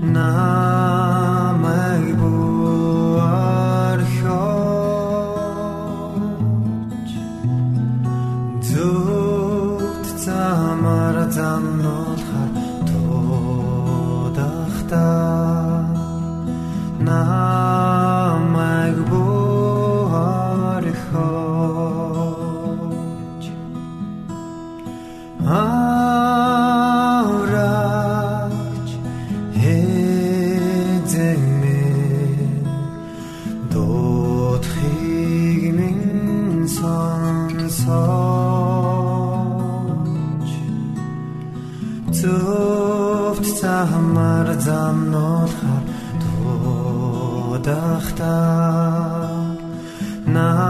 Намайг now.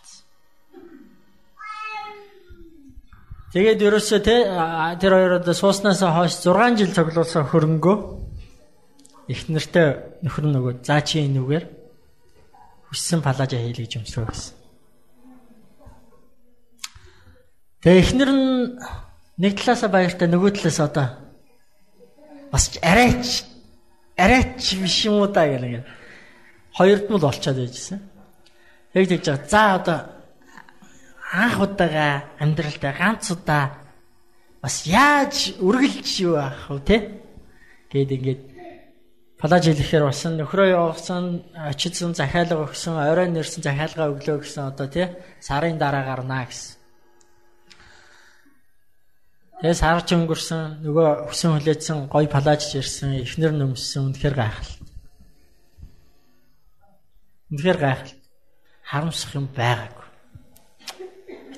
Тэгээд ерөөсөө те тэр хоёроо сууснаас хойш 6 жил цуглуулсан хөрөнгөө их нэртэй нөхөр нөгөө заа чи энүүгээр хүссэн палажа хийлээ гэж өмсрөө гэсэн. Тэгээ эхнэр нь нэг талаасаа баяртай нөгөө талаас одоо бас арайч арайч биш юм уу та гэх. Хоёрд нь л олцоод байжсэн. Яг тэгж байгаа. За одоо анх удаага амьдралдаа ганц удаа бас яаж үргэлж юу аах вэ те гээд ингээд палаж хэлэхээр басан нөхрөө явуулсан очидсан захиалга өгсөн орой нэрсэн захиалга өглөө гэсэн одоо тий сарын дараа гарнаа гэсэн. Тэгээ сар ч өнгөрсөн нөгөө хүсэн хүлээдсэн гой палаж ирсэн эхнэр нөмссөн үнэхээр гайхалтай. Үнэхээр гайхалтай. Харамсах юм байгаагүй.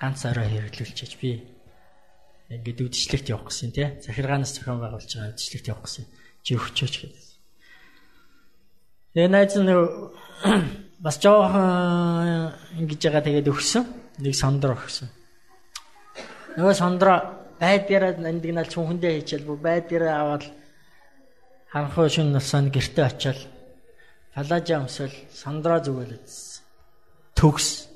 ганц орой хэрэглүүлчихэж би ингээд үдшилтэд явах гэсэн тий. Захиргаанаас зохион байгуулж байгаа үдшилтэд явах гэсэн. Чи өгчөөч гэдэг. Тэгээ найз нь бас жоохон ингэж байгаа тэгээд өгсөн. Нэг сондор өгсөн. Нөгөө сондро байдгаараа нандинал чүнхэндээ хийчихэл бүр байдгаараа аваад ханхуу шин насанд гэрте очил. Палажа өмсөл сондро зүгэлэжсэн. Төгс.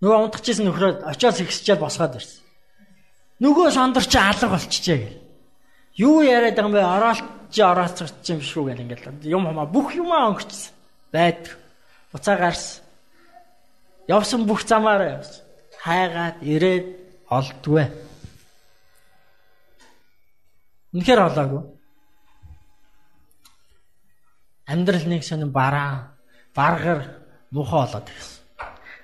Нөгөө унтчихсэн нөхрөө очиос ихсчээл босгоод ирсэн. Нөгөө сондор чи алга болчихжээ гэл. Юу яриад байгаа юм бэ? Ороолт чи ороолцогч юм шүү гэл ингээл юм хамаа бүх юмаа өнгөцсөн. Байд. Буцаа гарс. Явсан бүх замаараа явсан. Хайгаад ирээд олдгүй. Үнэхээр олоогүй. Амьдрал нэг сонин бараа, баргар муухай болоод ирсэн.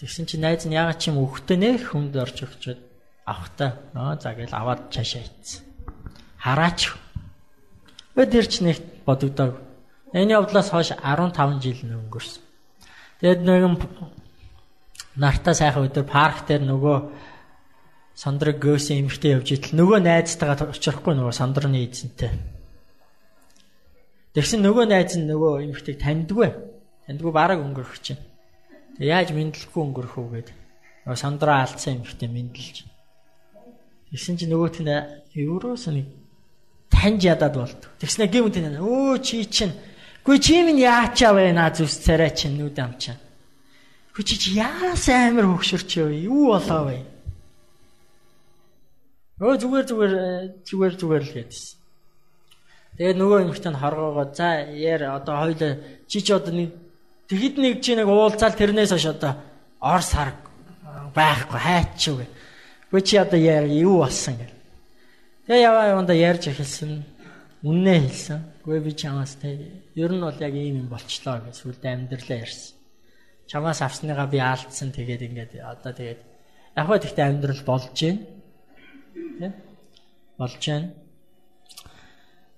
тэгсэн чинь найз нь ягаад ч юм өгөхтэй нэх хүнд орж өгчөөд авахтаа нөө за гээл аваад цаашаа ийцсэн. Хараач. Өд тэр ч нэг бодогдоог. Энэ явдлаас хойш 15 жил өнгөрсөн. Тэгэд нэгэн нартаа сайхан өдөр парк дээр нөгөө сандраг гөөсөн эмхтэй явж итэл нөгөө найзтайгаа очихгүй нөгөө сандрны эзэнтэй. Тэгсэн нөгөө найз нь нөгөө эмхтэйг таньдгүй. Таньдгүй бараг өнгөрөх чинь. Яаж мэдлэхгүй өнгөрөх үү гэдэг. Нөгөө сандраа алдсан эмхтэй мэдлж. Тэгсэн чинь нөгөөт нь евроос нэг таньж ядаад болд. Тэгснэ гэмт энэ өө чи чинь Гүй чи минь яачаа наа зүс царай чинь нүд амчаа. Гүй чи яас амир хөксөрч вэ? Юу болоо вэ? Өө зүгээр зүгээр зүгээр зүгээр л гэдсэн. Тэгээд нөгөө нь хоргоогоо за яар одоо хоёул чи чи одоо нэг тэгэд нэг чи нэг уулзаал тэрнээс хойш одоо ор сар байхгүй хайчих вэ. Гүй чи одоо яар юу болсон гэл. Тэгээ яваа яванда ярьж эхэлсэн. Үннээ хэлсэн. Гүй би чамаас те ер нь бол яг ийм юм болчлоо гэж сүлд амьдралаа ярьсан. Чамаас авсныгаа би аалдсан тэгээд ингээд одоо тэгээд яг хөө тэгтээ амьдрал болж байна. Тэ? Болж байна.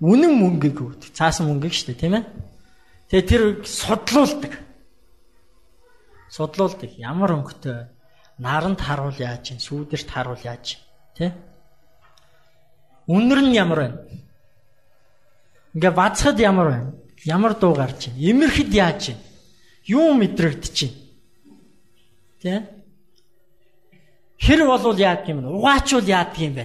үнэн мөнгөийг өгдөг. Цаасан мөнгөийг шүү дээ, тийм ээ? Тэгээ тэр судлуулдаг. Судлуулдаг. Ямар өнгөтэй наранд харуул яаж чинь сүүдэрт харуул яаж тий Үнэр нь ямар байна? Ингээ бацхад ямар байна? Ямар дуу гарч байна? Имэрхэд яаж байна? Юу мэдрэгдэж байна? Тэ? Хэр болвол яад юм бэ? Угаачвал яад юм бэ?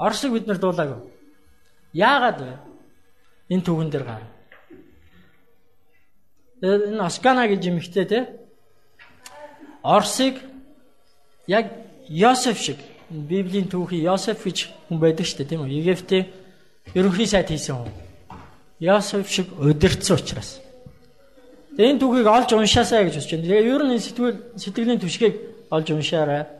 Оросыг бид нар дуулаагүй. Яагаад вэ? Энэ түүхэн дээр гар. Энэ Оскана гэж юмхтэй те. Оросыг яг Йосеф шиг Библийн түүхий Йосеф гэж хүн байдаг шүү дээ тийм үү? Египтийн ерөнхий сайд хийсэн хүн. Йосеф шиг удирдсан учраас. Тэгээ энэ түүхийг олж уншаасаа гэж бодож байна. Тэгээ ер нь энэ сэтгэл сэтгэлийн түшгийг олж уншаарай.